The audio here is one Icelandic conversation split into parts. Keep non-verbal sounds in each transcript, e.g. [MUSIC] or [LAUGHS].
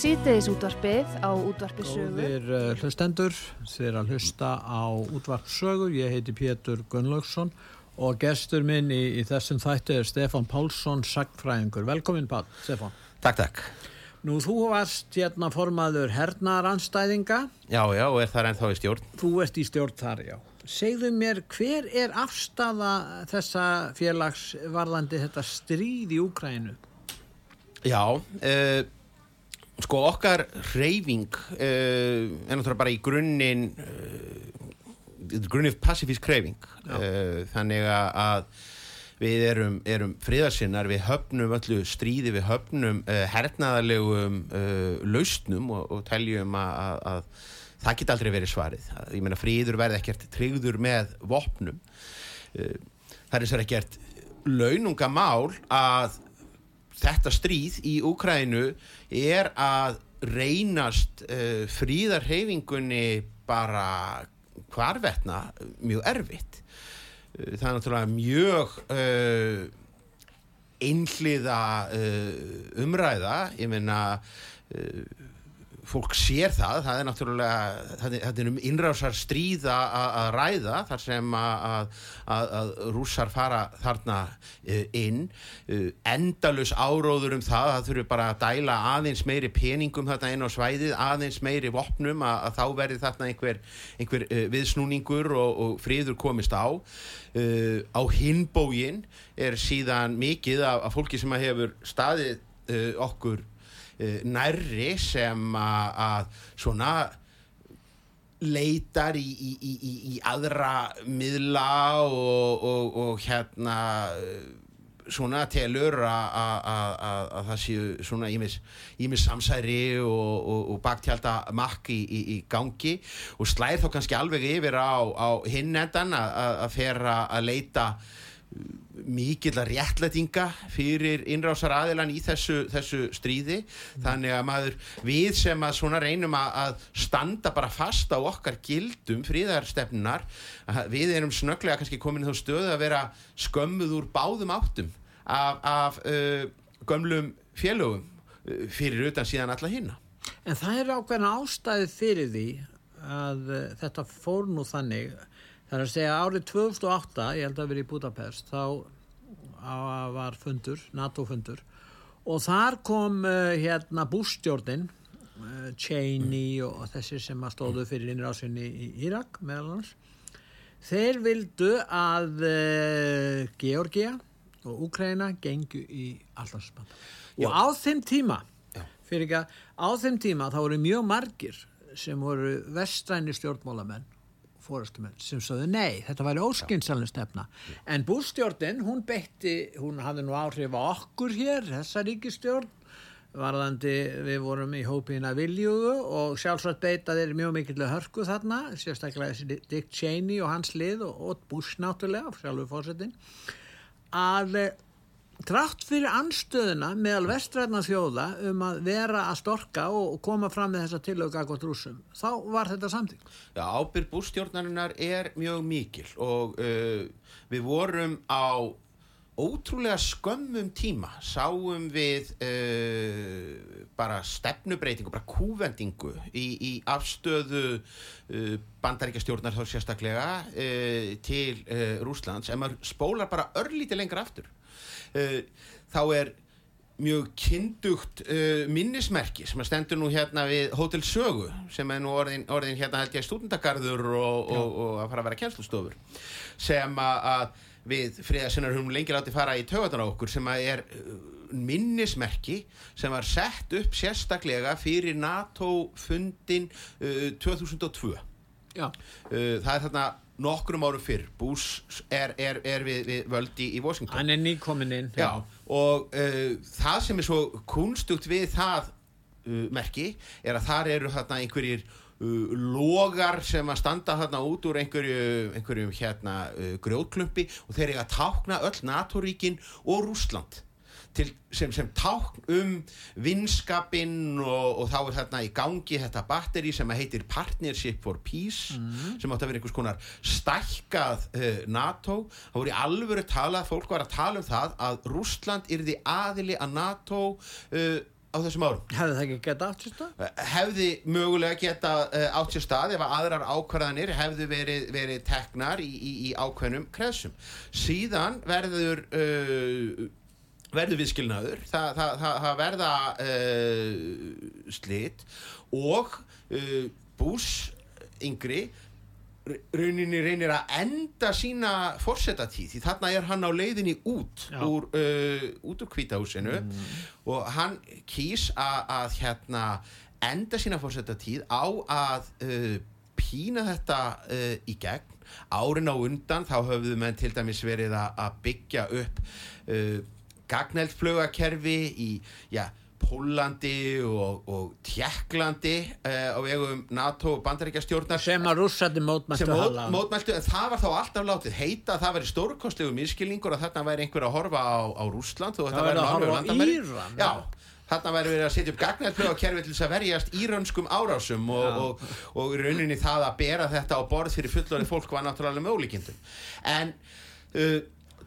Sýteðis útvarpið á útvarpisögu. Góðir uh, hlustendur, er að hlusta á útvarpsögu, ég heiti Pétur Gunnlaugsson og gestur minn í, í þessum þættu er Stefan Pálsson, sagfræðingur. Velkomin Pál, Stefan. Takk, takk. Nú, þú varst hérna formaður hernaranstæðinga. Já, já, og er það ennþá í stjórn? Þú ert í stjórn þar, já. Segðu mér, hver er afstafa þessa félagsvarðandi þetta stríð í Úkrænu? Já, uh, sko okkar reyfing uh, er náttúrulega bara í grunninn uh, grunnið passifísk reyfing þannig að við erum, erum friðarsinnar, við höfnum öllu stríði, við höfnum hernaðalegum lausnum og, og teljum að, að það geti aldrei verið svarið. Ég meina fríður verði ekkert tryggður með vopnum. Það er og ekkert launungamál að þetta stríð í Úkrænu er að reynast uh, fríðarhefingunni bara hvarvetna mjög erfitt. Uh, það er náttúrulega mjög uh, einhliða umræða. Ég meina fólk sér það, það er náttúrulega þetta er um innrásar stríða að ræða þar sem að, rússar fara þarna uh, inn. Uh, endalus áróður um það það þurfi bara að dæla aðeins meiri peningum þarna inn á svæðið, aðeins meiri vopnum að, að þá verði þarna einhver, einhver uh, viðsnúningur og, og friður komist á. Á hinbógin er síðan mikið af fólki sem hefur staðið okkur nærri sem að svona leitar í, í, í, í aðra miðla og, og, og hérna svona telur að það séu svona ímis samsæri og, og baktjálta makk í gangi. Og slæðir þá kannski alveg yfir á, á hinn endan að fer að leita mikill að réttlætinga fyrir innrásar aðilan í þessu, þessu stríði mm. þannig að maður við sem að svona reynum að, að standa bara fast á okkar gildum fríðarstefnunar við erum snöglega kannski komin í þá stöðu að vera skömmuð úr báðum áttum af, af uh, gömlum félögum uh, fyrir utan síðan alla hinna En það er ákveðna ástæði fyrir því að uh, þetta fór nú þannig Það er að segja árið 2008, ég held að verið í Budapest, þá var fundur, NATO-fundur og þar kom uh, hérna bústjórnin, uh, Cheney og, og þessi sem að stóðu fyrir innrásinni í Írak meðal hans. Þeir vildu að uh, Georgia og Ukraina gengu í allarspanna. Og á þeim tíma, fyrir ekki að á þeim tíma þá voru mjög margir sem voru vestræni stjórnmálamenn fórastumenn sem sögðu nei, þetta væri óskynnsalins stefna. En bústjórnin, hún beitti hún hafði nú áhrif á okkur hér þessa ríkistjórn varðandi við vorum í hópina viljugu og sjálfsagt beita þeir mjög mikilvæg hörku þarna, sérstaklega þessi Dick Cheney og hans lið og, og Bush náttúrulega, sjálfur fórsetin að Trátt fyrir anstöðuna meðal vestræðna þjóða um að vera að storka og koma fram með þessa tilöku akkord rúsum, þá var þetta samtík. Já, ábyrg bústjórnarinnar er mjög mikil og uh, við vorum á ótrúlega skömmum tíma, sáum við uh, bara stefnubreitingu, bara kúvendingu í, í afstöðu uh, bandaríkastjórnar þá sérstaklega uh, til uh, Rúslands, en maður spólar bara örlítið lengur aftur þá er mjög kyndugt uh, minnismerki sem stendur nú hérna við Hotel Sögu sem er nú orðin, orðin hérna held ég stúdendagarður og, og, og að fara að vera kjænslustofur sem að við friðarsinnar höfum lengi látið fara í tögatan á okkur sem að er uh, minnismerki sem var sett upp sérstaklega fyrir NATO fundin uh, 2002 uh, það er þarna nokkrum árum fyrr Bush er, er, er við, við völdi í Washington hann er nýkominn inn já. Já, og uh, það sem er svo kunstugt við það uh, merki er að þar eru þarna einhverjir uh, logar sem að standa þarna út úr einhverju, einhverjum hérna uh, grjótklumpi og þeir eiga að tákna öll NATO-ríkin og Rúsland til, sem, sem tákn um vinskapinn og, og þá er þarna í gangi þetta batteri sem heitir Partnership for Peace sem átt að vera einhvers konar stækkað uh, NATO það voru í alvöru talað, fólk var að tala um það að Rúsland yrði aðili að NATO uh, á þessum árum Hefði það ekki gett átt sér stað? hefði mögulega geta uh, átt sér stað ef að aðrar ákvarðanir hefðu verið, verið teknar í, í, í ákveðnum kreðsum. Síðan verður uh, verður viðskilnaður, það, það, það, það verða uh, slit og uh, Bush yngri r- rauninni reynir að enda sína forsetatíð því þarna er hann á leiðinni út Já. úr, uh, úr kvítahúsinu og hann kýs að, að hérna enda sína forsetatíð á að uh, pína þetta uh, í gegn árin á undan þá höfðu menn til dæmis verið að, að byggja upp gagneldflugakerfi í já, Pólandi og, og Tjekklandi uh, á vegum NATO og bandaríkjastjórnar Sem að rússandi mótmættu sem mót, mótmæltu en það var þá alltaf látið heita að það væri stórkostlegu miskilningur og þarna væri einhver að horfa á, á Rússland og þetta Það væri að horfa á. Íran. já, þarna væri verið að setja upp gagnæðtlög á kerfi til þess að verjast írönskum árásum og, og, og rauninni það að bera þetta á borð fyrir fullorðið fólk var náttúrulega með ólíkindum en uh,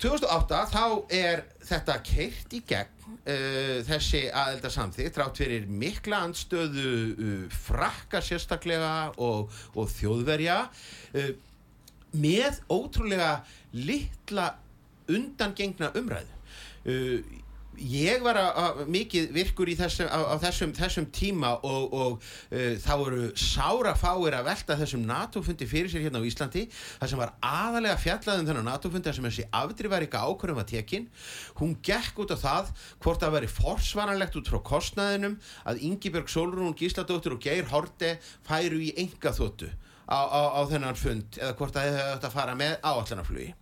2008 þá er þetta keirt í gegn uh, þessi aðelda samþýtt trátt fyrir mikla andstöðu uh, frakka sérstaklega og, og þjóðverja uh, með ótrúlega litla undangengna umræðu. Uh, ég var að, að, mikið virkur þessum, á, á þessum, þessum tíma og, og uh, þá voru sára fáir að velta þessum NATO-fundi fyrir sér hérna á Íslandi það sem var aðalega fjallað um þennan NATO-fundi þar sem þessi afdrifaríka ákvörðum var tekin. Hún gekk út á það hvort það væri forsvaranlegt út frá kostnaðinum að Ingibjörg Solrún Gísladóttir og Geir Horte færu í enga þóttu á, á, á þennan fund eða hvort að fara með áallanaflugi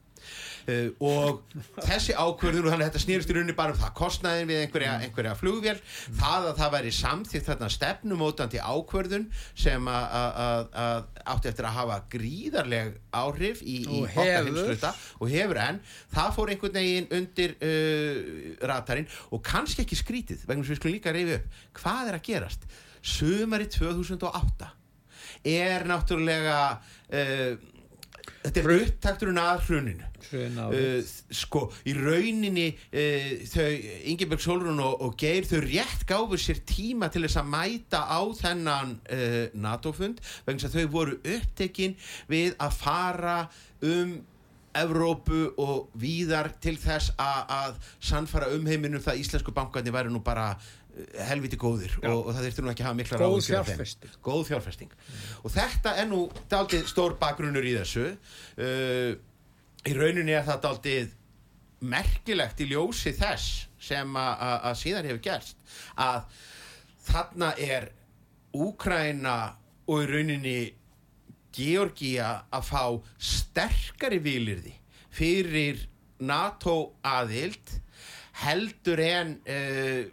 Uh, og þessi ákvörður og þannig að þetta snýrist í rauninni bara um það kostnaðin við einhverja, einhverja flugvél það að það væri samþýtt þarna stefnumótandi ákvörðun sem að- átti eftir að hafa gríðarleg áhrif í, í okkar heimsluta og hefur enn það fór einhvern veginn undir uh, ratarinn. Og kannski ekki skrítið vegna sem við skulum líka reyfi upp hvað er að gerast? Sumari 2008 er náttúrulega uh, þetta er upptakturinn að hruninu. Uh, sko, í rauninni uh, þau, Ingeborg Solrún og, og Geir, þau rétt gáfu sér tíma til þess að mæta á þennan uh, NATO-fund vegna þau voru upptekin við að fara um Evrópu og víðar til þess að, að sannfara um heiminum það að íslensku bankarnir væri nú bara helviti góðir og, og það þurfti nú ekki að hafa mikla Góð af þeim. fjárfesting. góð fjárfesting og þetta er nú daldið stór bakgrunnur í þessu uh, í rauninni er það daldið merkilegt í ljósi þess sem að- síðan hefur gerst að þarna er Úkraina og í rauninni Georgia að fá sterkari vilirði fyrir NATO aðild heldur en uh,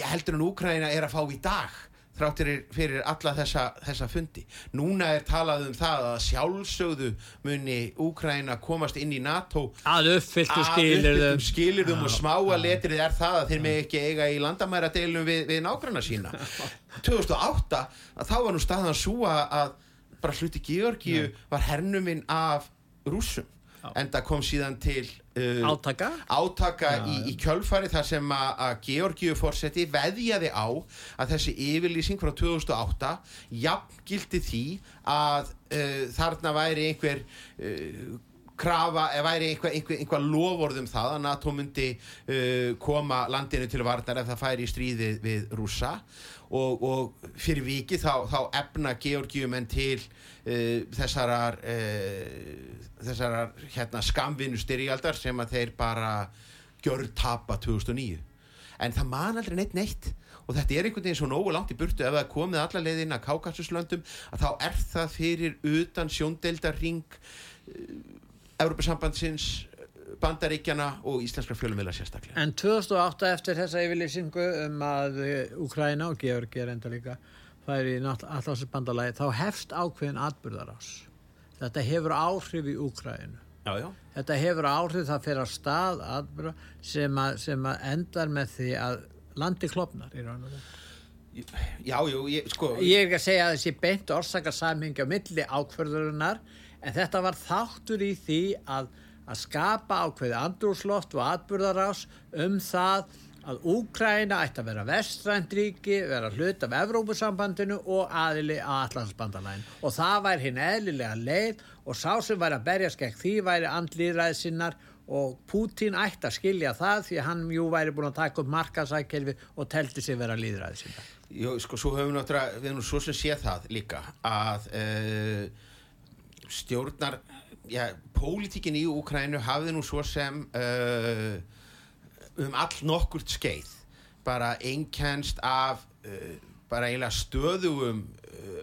heldur en Úkraina er að fá í dag þráttir fyrir alla þessa, þessa fundi. Núna er talað um það að sjálfsögðu muni Úkraina komast inn í NATO. Að uppfylltu að skilirðum. uppfylltum skilirðum og smáa letrið er það að þeir með ekki eiga í landamæra deilum við, við nágranna sína. [LAUGHS] 2008 að þá var nú staðan svo að bara hluti Georgíu var hernuminn af rússum en það kom síðan til uh, Átaka. átaka í, í kjölfari þar sem að, Georgíu fórseti veðjaði á að þessi yfirlýsing frá 2008 jafngildi því að uh, þarna væri einhver uh, krafa, eða væri einhver, einhver, einhver lofórðum það að NATO myndi uh, koma landinu til varnar ef það færi í stríði við rússa. Og, og fyrir viki þá, þá efna Georgiumenn til uh, þessarar uh, þessarar hérna, skamvinu styrjaldar sem að þeir bara gjör tapa 2009 en það man aldrei neitt neitt. Og þetta er einhvern veginn svo nógu langt í burtu ef það komið alla leiðin að Kákasuslöndum að þá er það fyrir utan sjóndeldarring Európa-sambandsins Bandaríkjana og íslenskra fjölumvila sérstaklega. En 2008 eftir þessa yfirlýsingu um að Úkræna og Georgi er enda líka færi í allansbandalagi þá hefst ákveðin atbyrðarás þetta hefur áhrif í Úkræðinu Já, já. þetta hefur áhrif það fyrir að stað atbyrða sem, sem að endar með því að landi klopnar í raun og veru. Já, jú, ég, sko Ég er ekki að segja að þessi beint orsakasamhengi á milli ákverðurinnar en þetta var þáttur í því að, að skapa ákveði andrúsloft og atburðarás um það að Úkræna ætti að vera vestrændríki, vera hlut af Evrópusambandinu og aðili að Allandsbandalæn og það væri hinn eðlilega leið og sá sem væri að berja skekk því væri andlýðræðsinnar og Pútín ætti að skilja það því hann jú væri búin að taka upp markasækkelfi og telti sig vera líðræðsinnar. Jó, sko, svo höfum við náttúrulega, við höfum svo sem séð það líka að uh, stjórnar, já, pólitíkin í Úkrænu hafði nú svo sem uh, um all nokkurt skeið. Bara einkennst af uh, bara eiginlega stöðugum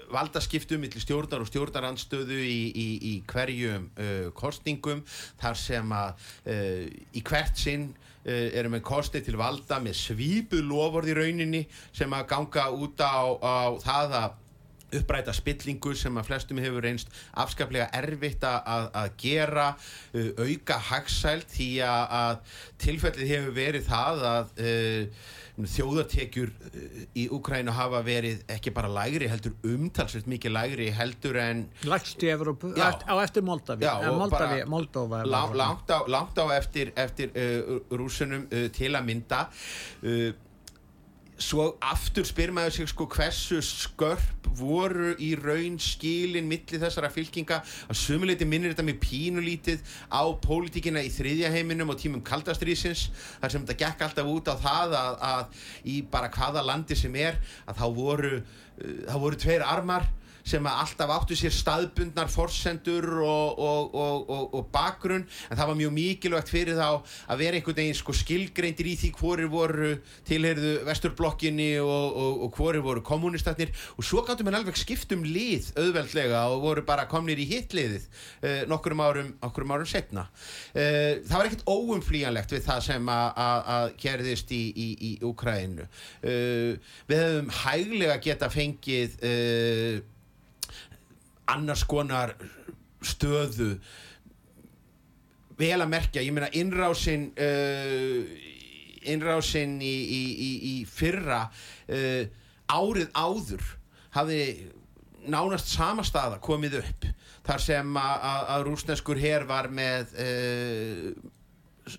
valdaskiptum millir stjórnar og stjórnarandstöðu í, í, í hverjum kostningum þar sem að í hvert sinn Eh, eru með kostið til valda með svípuð loford í rauninni sem að ganga út á, á það að uppræta spillingu sem að flestum hefur reynst afskaplega erfitt að, að gera uh, auka hagsælt því að, að tilfellið hefur verið það að uh, þjóðartekjur eh, í Ukrænu hafa verið ekki bara lægri heldur umtalsveit mikið lægri heldur en Lægst í Evrópu, á eftir Moldavi, já, Moldavi Moldova lang, langt, á, langt á eftir, eftir uh, rúsunum uh, til að mynda. Uh, svo aftur spyr maður sig sko hversu skörp voru í raun skilin millir þessara fylkinga? Að sumuleiti minnir þetta með pínulítið á pólitíkina í þriðja heiminum og tímum kaldastrýsins þar sem þetta gekk alltaf út á það að, að í bara hvaða landi sem er að þá voru, uh, þá voru tveir armar sem alltaf áttu sér staðbundnar forsendur og, og, og, og bakgrunn en það var mjög mikilvægt fyrir þá að vera einhvern veginn sko skilgreindir í því hvorir voru tilherðu vesturblokkinni og hvorir voru kommunistatnir og svo gáttu mann alveg skiptum lið auðveldlega og voru bara komnir í hitliðið uh, nokkurum árum, árum setna uh, það var ekkert óumflíjanlegt við það sem að gerðist í, í, í Ukraínu uh, við hefum hæglega geta fengið annars konar stöðu. Vel að merkja, ég meina innrásin uh, innrásin í, í, í, í fyrra uh, árið áður hafði nánast sama staða komið upp. Þar sem að rúsneskur hér var með uh,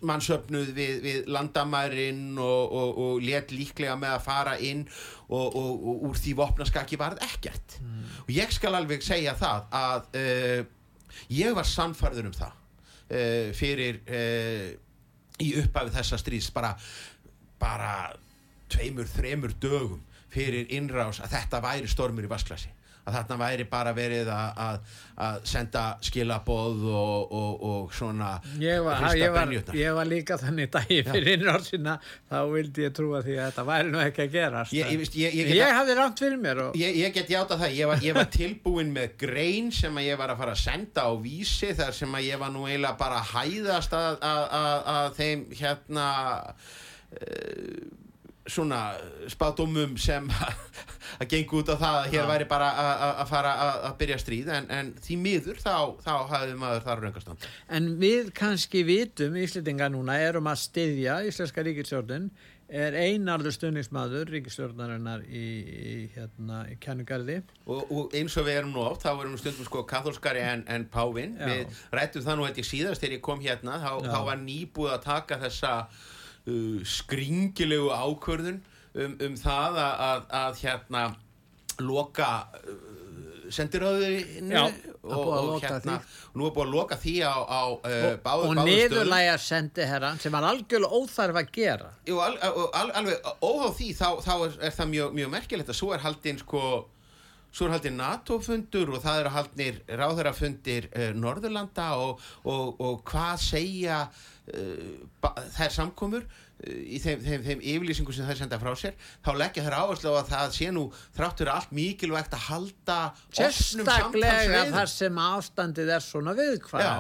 mannsöfnuð við, við landamærin og, og, og let líklega með að fara inn og, og úr því vopnaskaki varð ekkert mm. og ég skal alveg segja það að uh, ég var sannfarður um það uh, fyrir uh, í upphafið þessa stríðs bara, bara tveimur, þremur dögum fyrir innrás að þetta væri stormur í vasklasi að þarna væri bara verið að, að senda skilaboð og, og, og svona ég var, ég, var, ég var líka þannig dagi fyrir innráðsina þá vildi ég trúa því að þetta væri nú ekki að gera ég, ég, ég hafði rátt fyrir mér og... ég get játa það, ég var, var tilbúin með grein sem að ég var að fara að senda á vísi þar sem að ég var nú eiginlega bara að hæðast að, að, að þeim hérna uh, svona spátumum sem [LAUGHS] að gengur út á það að hér væri bara að fara að byrja stríð en, en því miður þá, þá hafði maður þar raungastand. En við kannski vitum Íslitinga núna erum að styðja Íslenska ríkistjórnun er einarður stundingsmaður ríkistjórnarinnar í, í, hérna, í kjannugarði og, og eins og við erum nú átt þá erum við stundum sko katholskari en, en Pávin Já. við rættum það nú þetta í síðast þegar ég kom hérna þá, þá var nýbúið að taka þessa uh, skringilegu ákvörðun um, um það að, að, að hérna loka uh, sendiröðinu og, og hérna og nú er búin að loka því á, á uh, báðu og niðurlæga sendiherran sem var algjörlega óþarf að gera. Jú, al, al, alveg óháð því þá, þá er, er það mjög, mjög merkilegt að svo er haldinn sko Svo er haldið NATO-fundur og það eru haldið ráðhörafundir uh, Norðurlanda og, og, og hvað segja uh, þær samkomur uh, í þeim, þeim, þeim yfirlýsingu sem þær senda frá sér þá leggja þær áherslu á að það sé nú þráttur allt mikilvægt að halda sérstaklega þar sem ástandið er svona viðkvæm Já,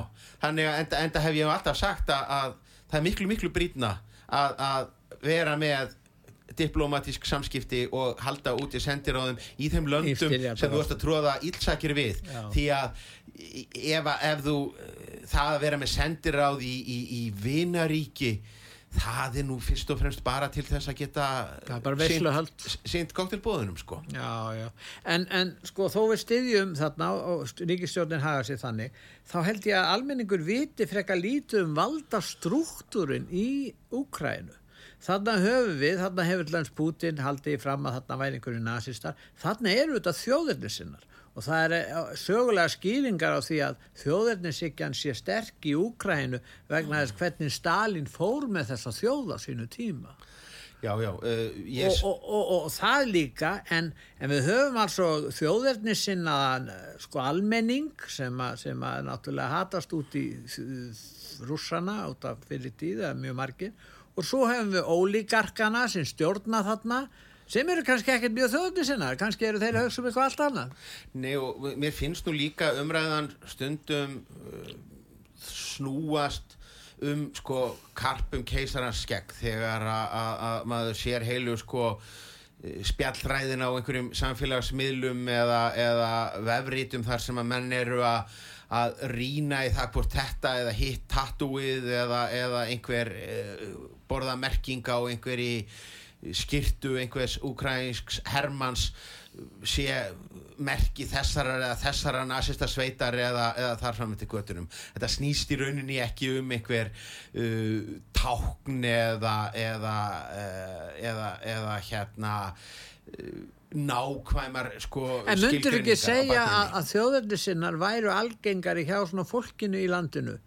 þannig að enda, enda hef ég alltaf sagt að, að það er miklu miklu brítna að, að vera með diplomatísk samskipti og halda út í sendiráðum í þeim löndum styrjaldarás. sem þú ert að tróða ílsakir við Já. því að ef, ef þú eh, það að vera með sendiráð í, í, í vinaríki það er nú fyrst og fremst bara til þess að geta bara veisluhald. seint koktelbóðunum sko Já, já. En, en sko þó við styðjum þarna og ríkistjórnin haga sér þannig, þá held ég að almenningur viti frekar lítið um valda struktúrin í Úkrænu. Þarna höfum við, þarna hefur Lens Putin haldið í fram að þarna væri einhverju nazistar. Þarna eru þetta þjóðirni sinnar og það er eh, sögulega skýringar á því að þjóðirnisikjan sé sterk í Úkrænu vegna þess hvernig Stalin fór með þessa þjóða sínu tíma. Já, já, uh, ég og, og, og, og það líka en, en við höfum altså þjóðverðni sinnaðan sko almenning sem að, sem að náttúrulega hatast út í rússana út af fyrir tíð eða mjög margir. Og svo hefum við ólíkarkana sem stjórna þarna sem eru kannski ekkert mjög þjóðverðni sinnaðar kannski eru þeir að hugsa um eitthvað allt annað. Nei og mér finnst nú líka umræðan stundum uh, snúast um sko karpum keisarans skegg þegar að- að að maður sér heilu sko eh, spjallræðin á einhverjum samfélagsmiðlum eða, eða vefrítum þar sem að menn eru að að rýna í það hvort þetta eða hitt tattúið eða, eða einhver uh, borða merkinga á einhverji skirtu einhvers ukrainsks hermans sé merki þessara eða þessara nasista sveitar eða, eða þar fram til göttunum þetta snýst í rauninni ekki um einhver uh, tákn eða eða, uh, eða, eða hérna uh, nákvæmar sko En myndur ekki segja að, að þjóðverðni sinnar væru algengari hjá svona fólkinu í landinu?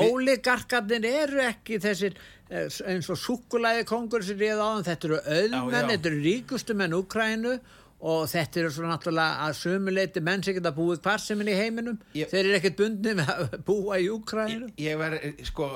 Óligarkarnir eru ekki þessir eins og súkulæði kongur sem réð áðan, þetta eru auðmenn, þetta eru ríkustu menn Úkrænu og þetta eru svo náttúrulega að sömuleiti menn sem geta búið hvar sem er í heiminum. Ég- þeir eru ekkert bundni með að [LAUGHS] búa í Úkrænu ég var eh, sko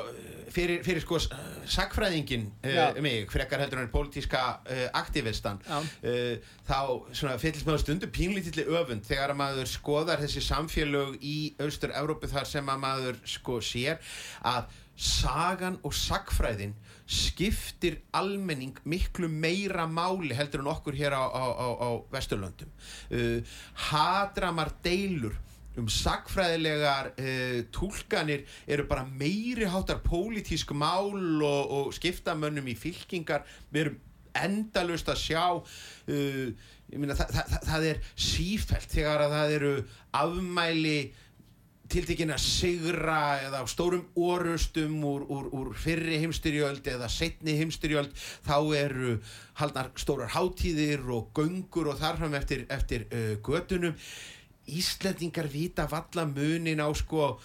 fyrir, fyrir sko s- sagfræðingin Já. uh, mig, frekar heldur en pólitíska uh, aktivistan uh, þá svona fyllist maður stundu pínlítilli öfund þegar að maður skoðar þessi samfélög í austur-Európu þar sem að maður sko sér að sagan og sagfræðin skiptir almenning miklu meira máli heldur en okkur hér á, á, á, á Vesturlöndum. Uh, hadramar deilur um sagfræðilegar uh, túlkanir eru bara meiri háttar pólitísk mál og, og skiptamönnum í fylkingar. Við erum endalust að sjá uh, ég meina, það, það, það, það er sífælt þegar að það eru afmæli tiltekin að sigra eða á stórum orustum úr, úr, úr fyrri heimstyrjöld eða setni heimstyrjöld þá eru haldnar stórar hátíðir og göngur og þarfram eftir, eftir uh, götunum Íslendingar vita valla munin á sko uh,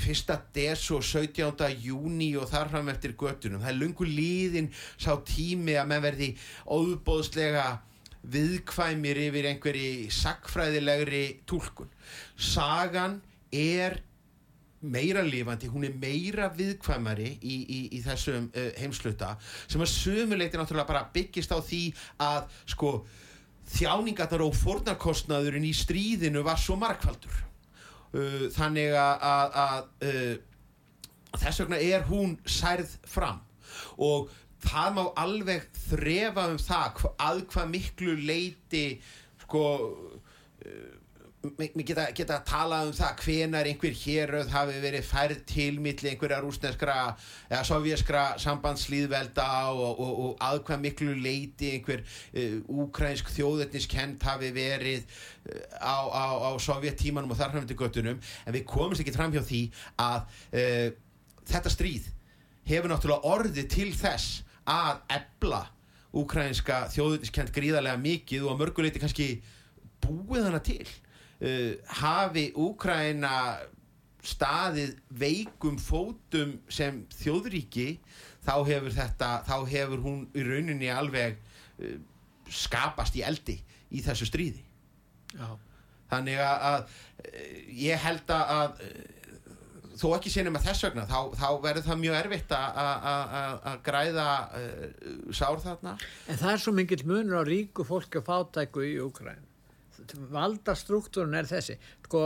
fyrsta des og 17. júni og þarfram eftir götunum það er lungu líðin sá tími að menn verði óðbóðslega viðkvæmir yfir einhverji sagfræðilegri túlkun sagan er meira lifandi, hún er meira viðkvæmari í, í, í þessum uh, heimsluta sem að sumuleiti náttúrulega bara byggist á því að sko þjáningarnar og fórnarkostnaðurinn í stríðinu var svo markvaldur uh, þannig að, að, uh, þess vegna er hún særð fram. Og það má alveg þrefa um það að hvað miklu leiti sko mér geta, geta að tala um það hvenar einhver héröð hafi verið færð til milli einhverja rúsneskra eða sovjaskra sambandslýðvelda og, og, og að hvað miklu leiti einhver uh, úkrænsk þjóðetniskend hafi verið uh, á, á, á sovjettímanum og þarfnæmdi göttunum en við komumst ekki fram hjá því að uh, þetta stríð hefur náttúrulega orðið til þess að ebla úkrænska þjóðetniskend gríðarlega mikið og að mörguleiti kannski búið hana til uh, hafi Úkraina staðið veikum fótum sem þjóðríki þá hefur þetta þá hefur hún í rauninni alveg uh, skapast í eldi í þessu stríði. Já. þannig að, að uh, ég held að, að uh, þó ekki sénum að þess vegna þá, þá verður það mjög erfitt að- að að- að græða uh, sár þarna. En það er svo mikill munur á ríku fólki og fátæku í Úkræn. valdastruktúrun er þessi sko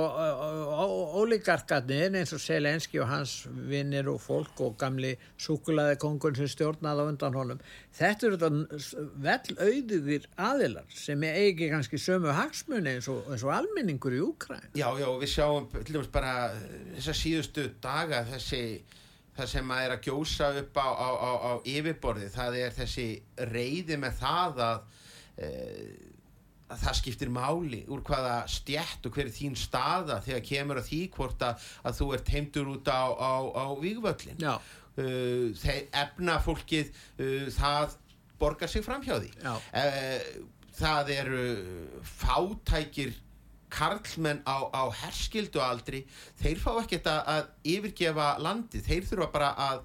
ólíkarkarnir eins og Selenski og hans vinnir og fólk og gamli súkulaði kongun sem stjórnaði á undan honum þetta eru þetta vel auðugir aðilar sem er eigi kannski sömu hagsmunni eins og, eins og almenningur í Úkræn Já, já, við sjáum til dæmis bara þessar síðustu daga þessi það sem að er að gjósa upp á, á, á, á yfirborði það er þessi reyði með það að, e, að það skiptir máli úr hvaða stjætt og hver er þín staða þegar kemur að því hvort að, að þú ert heimtur út á, á vývöllin uh, þeir efna fólkið uh, það borgar sig fram hjá því. Uh, það eru fátækir karlmenn á, á herskildu aldri þeir fá ekkert að, að yfirgefa landi, þeir þurfa bara að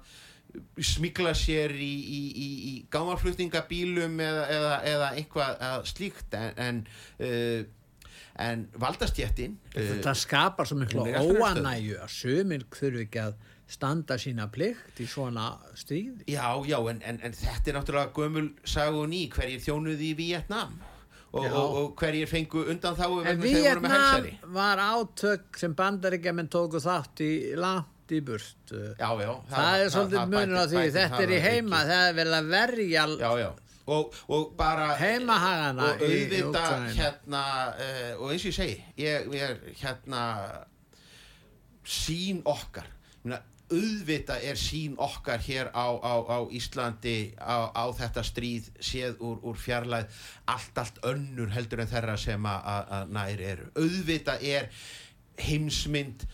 smigla sér í, í, í, í gámarflutningabílum eða, eða, eða eitthvað slíkt en, en, uh, en valdastjættin uh, þetta skapar svo miklu óanægu að sömur þurfi ekki að standa sína plikt í svona stríð. Já, já, en, en þetta er náttúrulega gömul sagun í hverjir þjónuði í Vietnam og, og, og hverjir fengu undan þá en Vietnam var átök sem bandaríkja menn tóku þátt í langt í burt. Já, já, það, það er svolítið munur á því þetta er í heima, það er vel að verja já, Og, og bara heimahagana og auðvita hérna uh, og eins og ég segi ég, ég er hérna sín okkar. Auðvita er sín okkar hér á, á, á Íslandi á, á þetta stríð séð úr, úr fjarlæð allt, allt önnur heldur en þeirra sem að nær eru. Auðvita er heimsmynd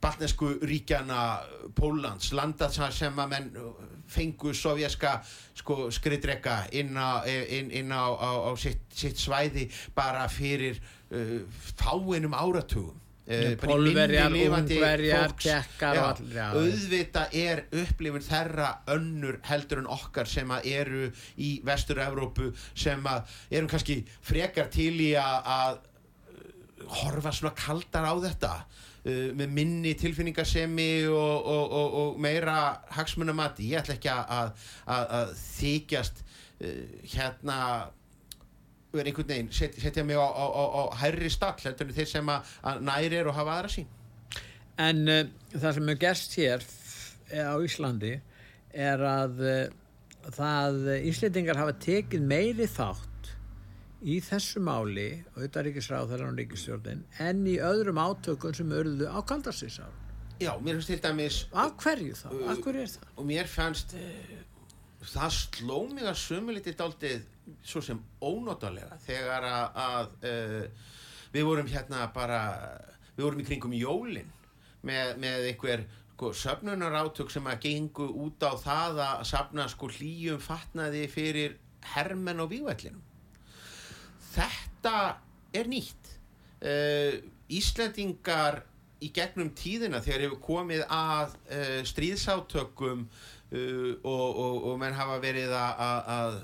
eh, balnesku ríkjana Pólans, landa sem að menn fengu sovjaska sko, skriðdrega inn á, inn, inn á, á sitt, sitt svæði bara fyrir uh, fáinum áratugum. Uh, Pólverjar, ungverjar, tekkar auðvita er upplifin þerra önnur heldur en okkar sem að eru í vestur-Európu sem að erum kannski frekar til í að horfa svona kaldar á þetta uh, með minni tilfinningasemi og, og, og, og meira hagsmunamati, ég ætla ekki að, að, að þykjast uh, hérna verið einhvern veginn, set, setja mig á, á, á, á hærri stall heldur en þeir sem að, að næri er og hafa aðra sín En uh, það sem er gerst hér á Íslandi er að uh, það Íslandingar hafa tekið meiri þátt í þessu máli auðvitað ríkisráðar og ríkistjórnin en í öðrum átökun sem örðu á kaldarsísár Já, mér finnst til dæmis Af hverju þá? Uh, Af hverju er það? Og mér fannst það sló mig að sömulítið daldið svo sem ónótalega þegar að, að uh, við vorum hérna bara við vorum í kringum jólin með, með einhver sko, söfnunar átök sem að gengu út á það að safna sko hlýjum fatnaði fyrir hermen og vývætlinum þetta er nýtt. Uh, Íslandingar í gegnum tíðina þegar hefur komið að uh, stríðsátökum uh, og, og, og menn hafa verið að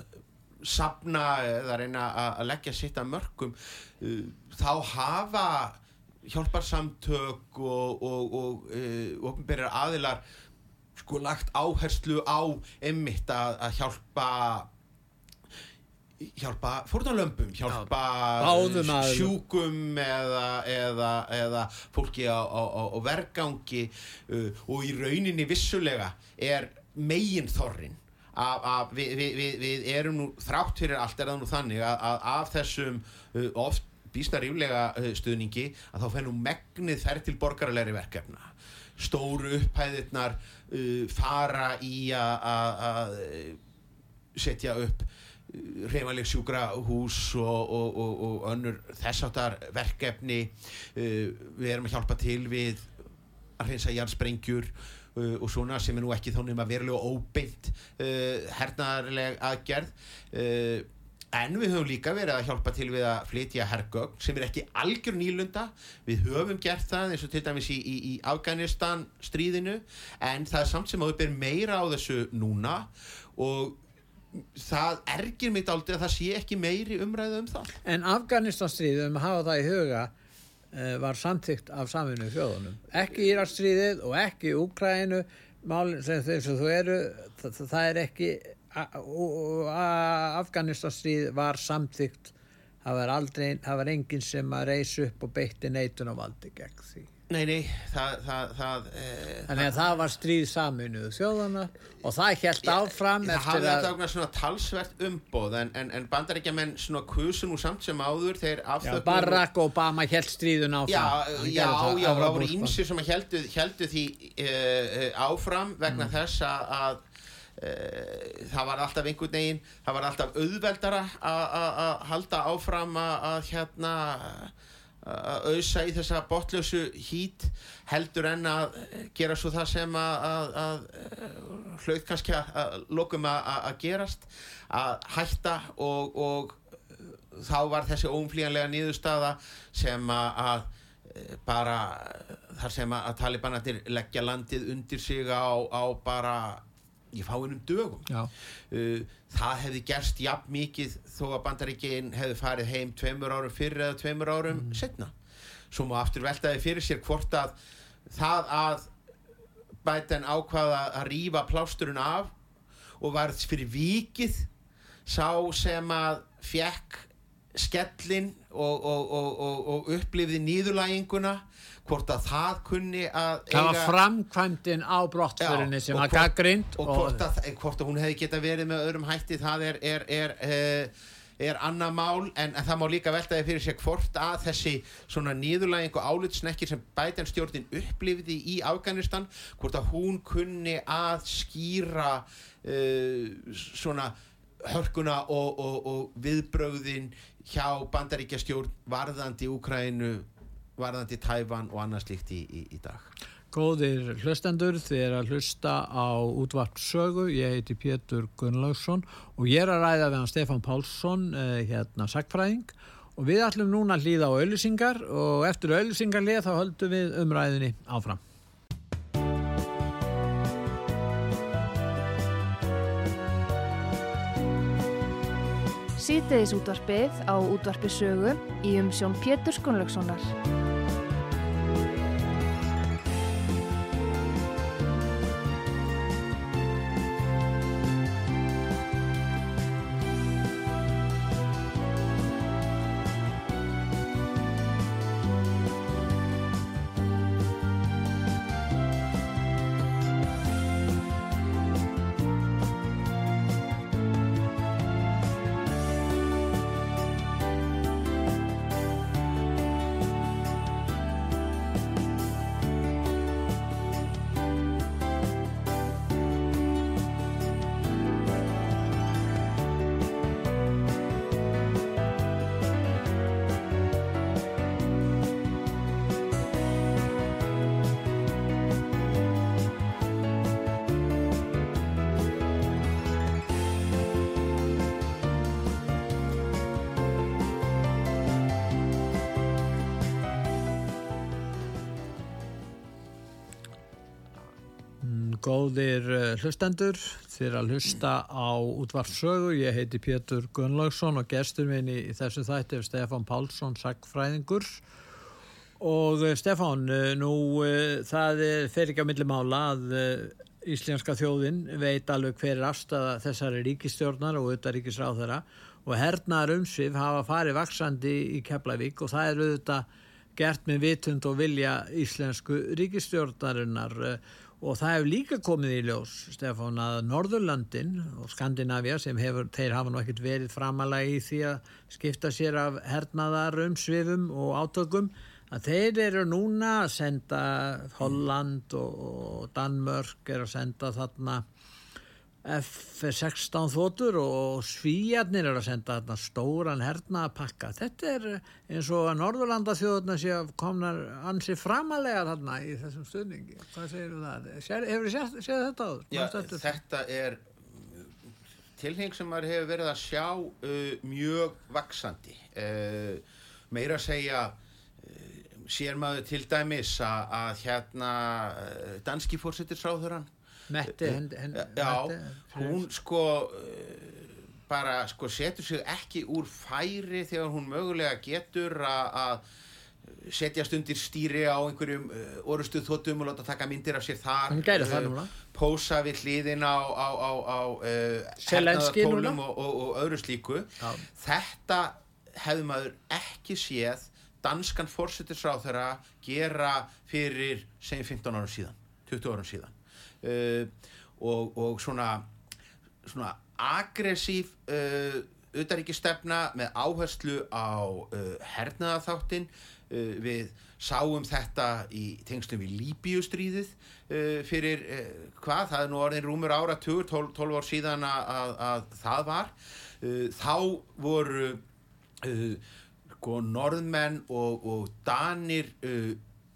sapna eða reyna að leggja sitt að mörgum uh, þá hafa hjálparsamtök og, og ofnbærir aðilar sko lagt áherslu á emmitt að, að hjálpa hjálpa fórnalömpum hjálpa sjúkum eða, eða, eða fólki á, á, á vergangi uh, og í rauninni vissulega er megin þorrin að við, við, við erum nú þrátt fyrir allt er það nú þannig að, að af þessum uh, oft býsta ríflega uh, stuðningi að þá fennum megnið þær til borgarlegri verkefna. Stóru upphæðirnar uh, fara í að setja upp reymaleg sjúkra hús og, og, og, og önnur þessáttar verkefni. Við erum að hjálpa til við að reynsa jarnsprengjur uh, og svona sem er nú ekki þá nefn að verulega óbeint uh, hernaðarleg aðgerð. Uh, en við höfum líka verið að hjálpa til við að flytja hergögn sem er ekki algjör nýlunda. Við höfum gert það eins og til dæmis í, í, í Afganistan stríðinu en það er samt sem að við berum meira á þessu núna. Og það ergir mitt aldrei að það sé ekki meiri umræðu um það. En Afganistan stríðum hafa það í huga Eh, var samþygt af saminu þjóðunum. Ekki Íraksstríðið og ekki Úkrænu málinn sem þau eru það, það er ekki Afganistanstríð var samþygt það var aldrei, það var enginn sem að reysa upp og beitti neitun og valdi gegn því. Nei, nei, það, það, það, e, Þannig að það var stríð saminuðu þjóðana og það held áfram það eftir hafði að... þetta okkur svona talsvert umboð en, en, en bandaríkjamenn svona kusu nú samt sem áður þeir Já, afþöknu Barack Obama held stríðun áfram. Já, já, gerði já, það voru ímsir sem heldu, heldu því uh, áfram vegna þess að, að það var alltaf einhvern veginn, það var alltaf auðveldara að- halda áfram að hérna að auðsa í þessa botlösu hít heldur en að gera svo það sem að, að, að hlaut kannski að, lokum að, að- gerast að hætta og, og þá var þessi óumflýjanlega niðurstaða sem að, að bara þar sem að talibanarnir leggja landið undir sig á, á bara í fáinum dögum. Uh, það hefði gerst jafn mikið þó að bandaríkin hefði farið heim tveimur árum fyrir eða tveimur árum setna svo má aftur veltaði fyrir sér hvort að það að bæten ákvaða að rífa plásturinn af og var fyrir vikið sá sem að fekk skellin og, og, og, og, og upplifði nýðurlæginguna hvort að það kunni að það var framkvæmdin á brottförinni Já, sem hvort- gaggrind og hvort að, hvort að hún hefði geta verið með öðrum hætti það er er, er, er, er annað mál en, en það má líka veltaði fyrir sér hvort að þessi svona nýðurlæging og álitsnekkir sem bætanstjórnin upplifði í Afganistan hvort að hún kunni að skýra uh, svona hörkuna og, og, og viðbrögðin hjá bandaríkjastjórn varðandi Úkrænu varðandi Tævan og annað slíkt í, í, í dag. Góðir hlustendur, þið er að hlusta á útvart sögu, ég heiti Pétur Gunnlaugsson og ég er að ræða við hann Stefán Pálsson, eh, hérna sagfræðing og við ætlum núna að hlýða á auðlýsingar og eftir auðlýsingarlið þá höldum við umræðinni áfram. Síðdeðis útvarpið á útvarpi sögu í umsjón Pétur Gunnlaugssonar. Góðir uh, hlustendur, er að hlusta á útvart sögu, ég heiti Pétur Gunnlaugsson og gestur minn í, þessu þætti er Stefán Pálsson, sagfræðingur og uh, Stefán, uh, nú það er- fer ekki á milli mála að íslenska þjóðin veit alveg hver er afstæða þessari ríkistjórnar og auðvitað ríkisráðara og hernaðar umsvið hafa farið vaksandi í Keflavík og það er auðvitað gert með vitund og vilja íslensku ríkistjórnarinnar eh, og það hefur líka komið í ljós Stefán að Norðurlöndin og Skandinavia sem hefur, þeir hafa nú ekkert verið framalega í því að skipta sér af hernaðar umsvifum og átökum að þeir eru núna að senda Holland og Danmörk er að senda þarna F-16 þótur og svíjarnir eru að senda þarna stóran hernaðapakka. Þetta er eins og að Norðurlanda þjóðuna sé að komnar ansi framalega þarna í þessum stuðningi. Hvað segir þú það? Sér, hefur þið séð, þetta áður? Já, eftir- þetta er tilheng sem maður hefur verið að sjá uh, mjög vaksandi uh, meira að segja uh, sér maður til dæmis að, að hérna danski fórsettisráðurann Metti, hendi, hendi, já, Metti, hún sko uh, bara sko setur sig ekki úr færi þegar hún mögulega getur að setjast undir stýri á einhverjum orustuð þóttum og láta taka myndir af sér þar Hún gæri það núna. pósa við hliðin á, á, á, á núna. og, og, og öðru slíku Já. þetta hefði maður ekki séð danskan fórsettisráð þeirra gera fyrir segjum 15 árum síðan 20 árum síðan uh, og, og svona svona aggressív uh, utaríkistefna með áherslu á uh, hernaðaþáttin uh, við sáum þetta í tengslum við Líbíustríðið uh, fyrir hvað, það er nú orðin rúmur ára 12, 12 ár síðan að, að, að það var. Þá voru uh, sko norðmenn og, og danir uh,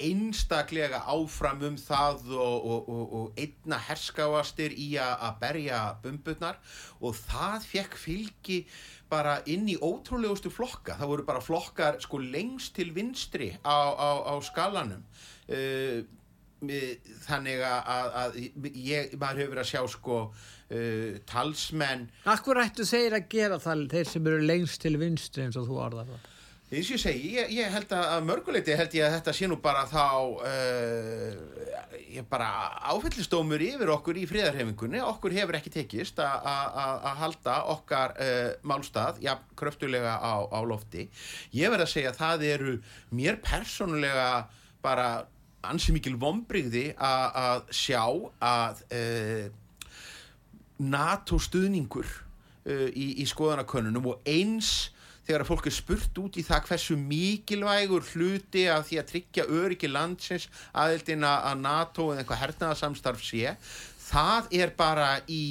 einstaklega áfram um það og, og, og, og einna herskáastir í að berja bumburnar. Og það fekk fylgi bara inn í ótrúlegustu flokka. Það voru bara flokkar sko lengst til vinstri á, á, á skalanum. Uh, þannig að, að, ég, maður hefur verið að sjá sko uh, talsmenn. Akkur ættu þeir að gera það þeir sem eru lengst til vinstri eins og þú orðar það eins og ég segi, ég, ég held að að mörguleiti held ég að þetta sé nú bara þá uh, ég bara áfellistómur yfir okkur í fríðarhefingunni okkur hefur ekki tekist að halda okkar uh, málstað, já, kröftulega á, á lofti. Ég verð að segja að það eru mér persónulega bara ansi mikil vombrigði að sjá að uh, NATO stuðningur í, í skoðanakönnunum og eins þegar að fólk er spurt út í það hversu mikilvægur hluti af því að tryggja öryggi landsins aðeildina að NATO eða eitthvað hernaðarsamstarf sé það er bara í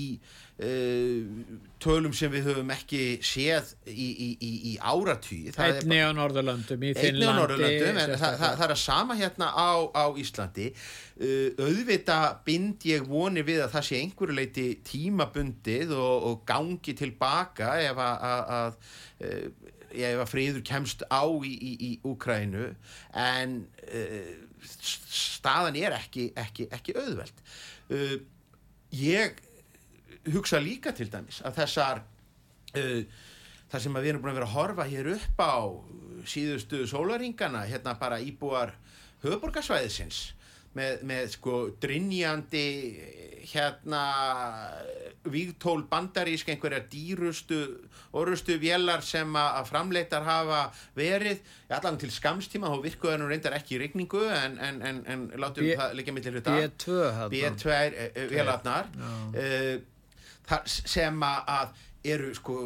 uh, tölum sem við höfum ekki séð í, í, í, í áratví Einni á Norðurlöndum, í Finnlandi það, það, það er að sama hérna á, á Íslandi. Uh, auðvita bind ég vonir við að það sé einhverju leiti tímabundið og, og gangi tilbaka ef að, að, að uh, ef að friður kemst á í, í, í Úkrænu en uh, staðan er ekki, ekki, ekki auðveld. Uh, ég hugsa líka til dæmis að þessar uh, það sem við erum búin að vera að horfa hér upp á síðustu sólaringana hérna bara íbúar höfuborgarsvæðisins með, með sko drinjandi hérna vígtól bandarísk einhverjar dýrustu orustu vélar sem að framleitar hafa verið. Allan til skamstíma þá virkuðu nú reyndar ekki í rigningu en, en, en, en látum B- það liggja millir hluta. B2 þarna. B2 uh, sem að eru sko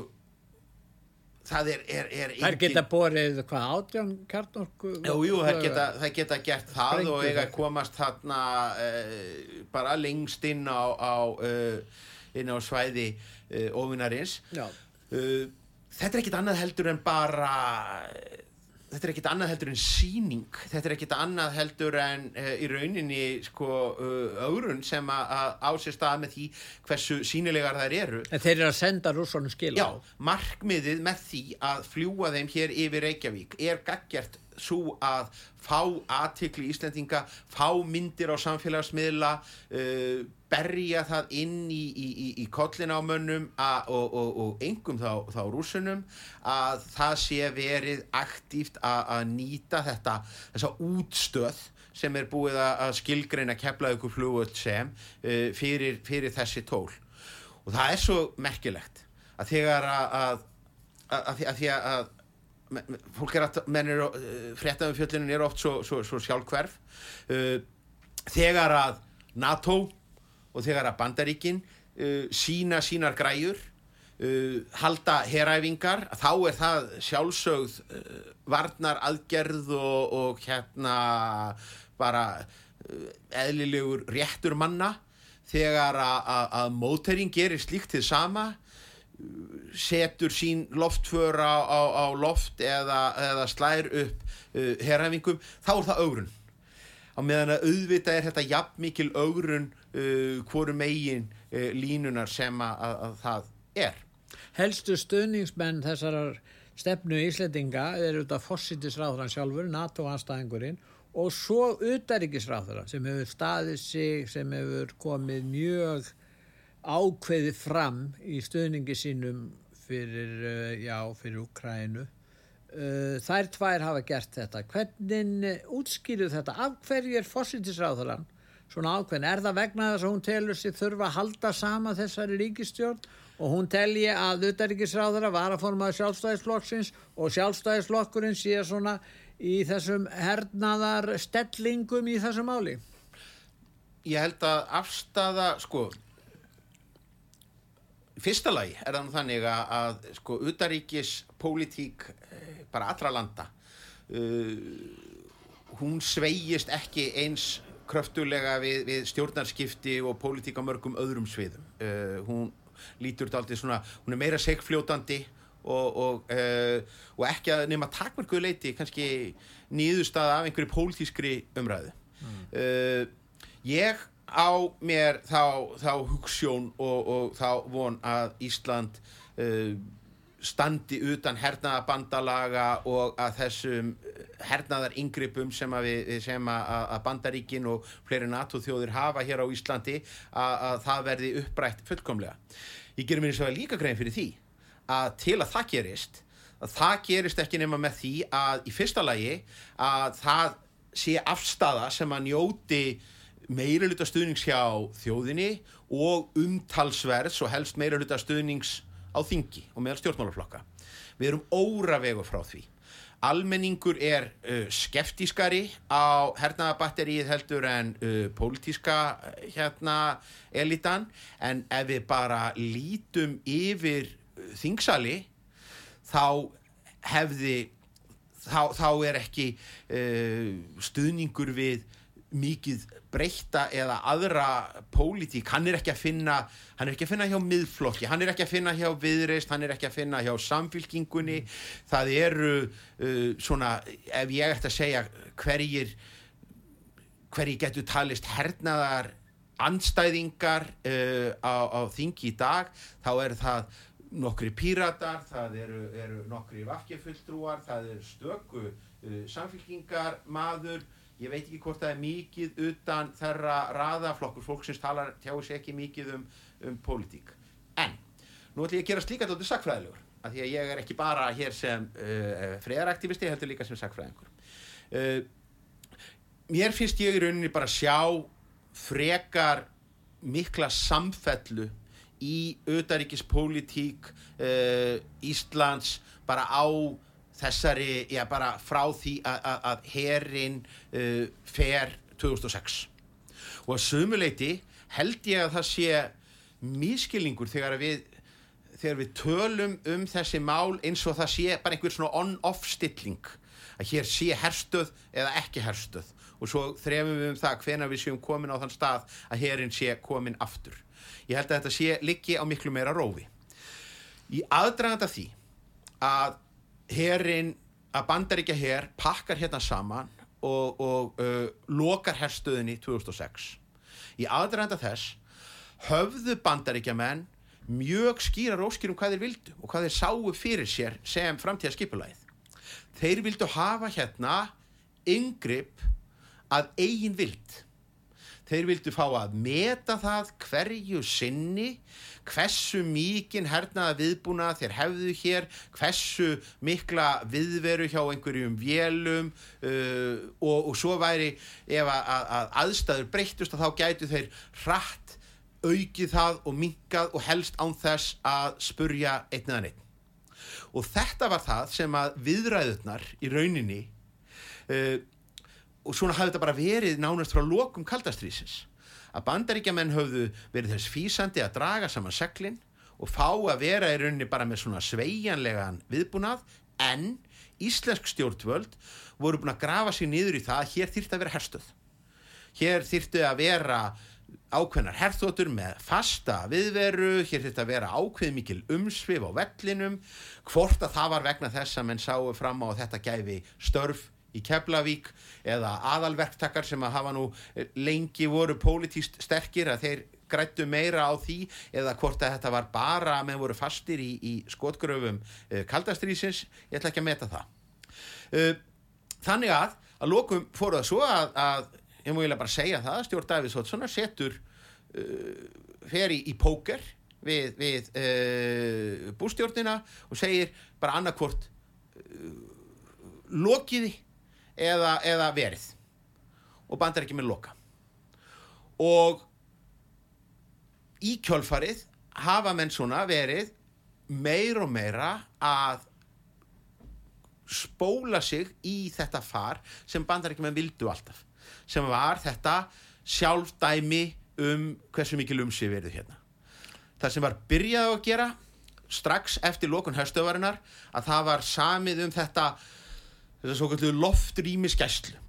það er, er, er Þær geta borið hvað átján kjarnorku Jú, jú, það geta, geta gert það Sprengju og eiga komast þarna uh, bara lengst inn á, á, uh, inn á svæði uh. Já. Uh, þetta er ekkit annað heldur en bara þetta er ekkit annað heldur en síning þetta er ekkit annað heldur en uh, í rauninni sko uh, ögrun sem að að á sér stað með því hversu sínilegar þær eru. En þeir eru að senda rússonum skil Já, markmiðið með því að fljúa þeim hér yfir Reykjavík er gaggjart svo að fá aðtikli Íslendinga, fá myndir á samfélagsmiðla, uh, berja það inn í, í, í, í kollin á mönnum að, og, og, og engum þá, þá rúsunum að það sé verið aktíft að, nýta þetta, þessa útstöð sem er búið að skilgreina keflaðu ykkur flugvöld sem uh, fyrir, fyrir þessi tól. Og það er svo merkilegt að þegar að að, að, að, fólk er að menn er fréttaðum fjöllunin er oft svo, svo, svo sjálfhverf uh, þegar að NATO og þegar að Bandaríkin uh, sína sínar græjur uh, halda heræfingar þá er það sjálfsögð uh, varnar aðgerð og, og hérna bara uh, eðlilegur réttur manna. Þegar að, mótæring gerir slíkt til sama setur sín loftför á, á, loft eða, eða slær upp uh, herrafingum, þá er það augrun. Á meðan að auðvitað er þetta jafn mikil augrun uh, hvoru megin uh, línunar sem að, að, að það er Helstu stuðningsmenn þessarar stefnu Íslendinga er auðvitað fósittisráðurann sjálfur, NATO-anstæðingurinn og svo utaríkisráðurann sem hefur staðið sig, sem hefur komið mjög ákveðið fram í stuðningi sínum fyrir, uh, já, fyrir Ukrænu. Uh, þær tvær hafa gert þetta. Hvernig útskýru þetta? Af hverju er fósittisráðurann svona ákveðin. Er það vegna þess að hún telur sig þurfa að halda sama þessari ríkistjórn og hún telji að utaríkisráðara var að formaði sjálfstæðisflokksins og sjálfstæðisflokkurinn sé svona í þessum hernaðar stellingum í þessu máli? Ég held að afstafa, sko, fyrsta lagi er það nú þannig að, sko, utaríkis pólitík eh, bara allra landa, uh, hún sveigist ekki eins kröftulega við, við stjórnarskipti og pólitík á mörgum öðrum sviðum. Uh, hún lítur þetta aldrei svona, hún er meira segfljótandi og, og, uh, og ekki að nema takmarkuðu leiti kannski nýðustað af einhverju pólitískri umræðu. Mm. Uh, ég á mér þá, þá hugssjón og, og þá von að Ísland standi utan hernaðabandalaga og að þessum hernaðar yngripum sem að, við, sem að, að bandaríkin og fleiri NATO-þjóðir hafa hér á Íslandi að, að það verði upprætt fullkomlega. Ég gerir mér eins og líka grein fyrir því að til að það gerist að það gerist ekki nema með því að í fyrsta lagi að það sé afstafa sem að njóti meira hluta stuðnings hjá þjóðinni og umtalsverðs og helst meira hluta stuðnings á þingi og meðal stjórnmálaflokka. Við erum óra vegu frá því. Almenningur er uh, skeftískari á hernaðabatterið heldur en uh, pólitíska uh, hérna elitan en ef við bara lítum yfir uh, þingsali þá hefði þá, þá er ekki uh, stuðningur við mikið breyta eða aðra pólitík, hann er ekki að finna hann er ekki að finna hjá miðflokki, hann er ekki að finna hjá viðreist, hann er ekki að finna hjá samfylkingunni, það eru uh, svona, ef ég ætti að segja hverjir hverjir getur talist hernaðar anstæðingar uh, á, á þingi í dag, þá er það nokkri píratar, það eru, eru nokkri vakkjafulltrúar, það er stöku uh, samfylkingar maður ég veit ekki hvort það er mikið utan þerra raðaflokkur fólksins talar, tjáu sér ekki mikið um, um pólitík. En, nú ætlum ég að gera slíka tóttu sakfræðilegur, af því að ég er ekki bara hér sem uh, friðaraktivisti, heldur líka sem sakfræðingur. Uh, mér finnst ég í rauninni bara sjá frekar mikla samfellu í auðaríkispólitík uh, Íslands bara á þessari, já bara frá því að herin uh, fer 2006 og að sumuleiti held ég að það sé miskilningur þegar við þegar við tölum um þessi mál eins og það sé bara einhver svona on-off stilling að hér sé herstöð eða ekki herstöð og svo þrefum við um það hvena við séum komin á þann stað að herin sé komin aftur. Ég held að þetta sé liggi á miklu meira rófi. Í aðdraganda því að herin að bandaríkja her pakkar hérna saman og, og uh, lokar herstöðinni 2006 í aðranda þess höfðu bandaríkja menn mjög skýra róskir um hvað þeir vildu og hvað þeir sáu fyrir sér sem framtíðaskipulæð þeir vildu hafa hérna yngripp að eigin vild þeir vildu fá að meta það hverju sinni hversu mikinn hernaða viðbúna þér hefðu hér, hversu mikla viðveru hjá einhverjum vélum uh, og, og svo væri ef að, að, að aðstæður breyttust að þá gætu þeir hratt aukið það og minkað og helst án þess að spurja einn eða neitt. Og þetta var það sem að viðræðurnar í rauninni uh, og svona hafði þetta bara verið nánast frá lokum kaldastrýsins að bandaríkjaman höfðu verið þess físandi að draga saman seglinn og fá að vera í rauninni bara með svona sveigjanlegan viðbúnað en íslensk stjórnvöld voru búin að grafa sér niður í það að hér þýrti að vera herstöð. Hér þýrti að vera ákveðnar herþótur með fasta viðveru, hér þurfti að vera ákveð mikil umsvið á vellinum, hvort að það var vegna þess að menn sáu fram á þetta gæfi störf í Keflavík eða aðalverktakar sem að hafa nú eh, lengi voru pólitíst sterkir að þeir grættu meira á því eða hvort að þetta var bara að menn voru fastir í, í skotgröfum uh, kaldastrýsins, ég ætla ekki að meta það. Uh, þannig að að lókum fóru það svo að, að ég múiðilega bara segja það að Stjórn Davíðs Hótssonar setur fer í, í póker við, við bústjórnina og segir bara annarkvort lokiði eða, eða verið. Og bandar ekki með loka. Og í kjölfarið hafa menn svona verið meir og meira að spóla sig í þetta far sem bandarækjumenn vildu alltaf. Sem var þetta sjálfdæmi um hversu mikil umsið verið hérna. Það sem var byrjað á að gera strax eftir lókun höstöfarinnar að það var samið um þetta þetta svo kallu loftrými skæslu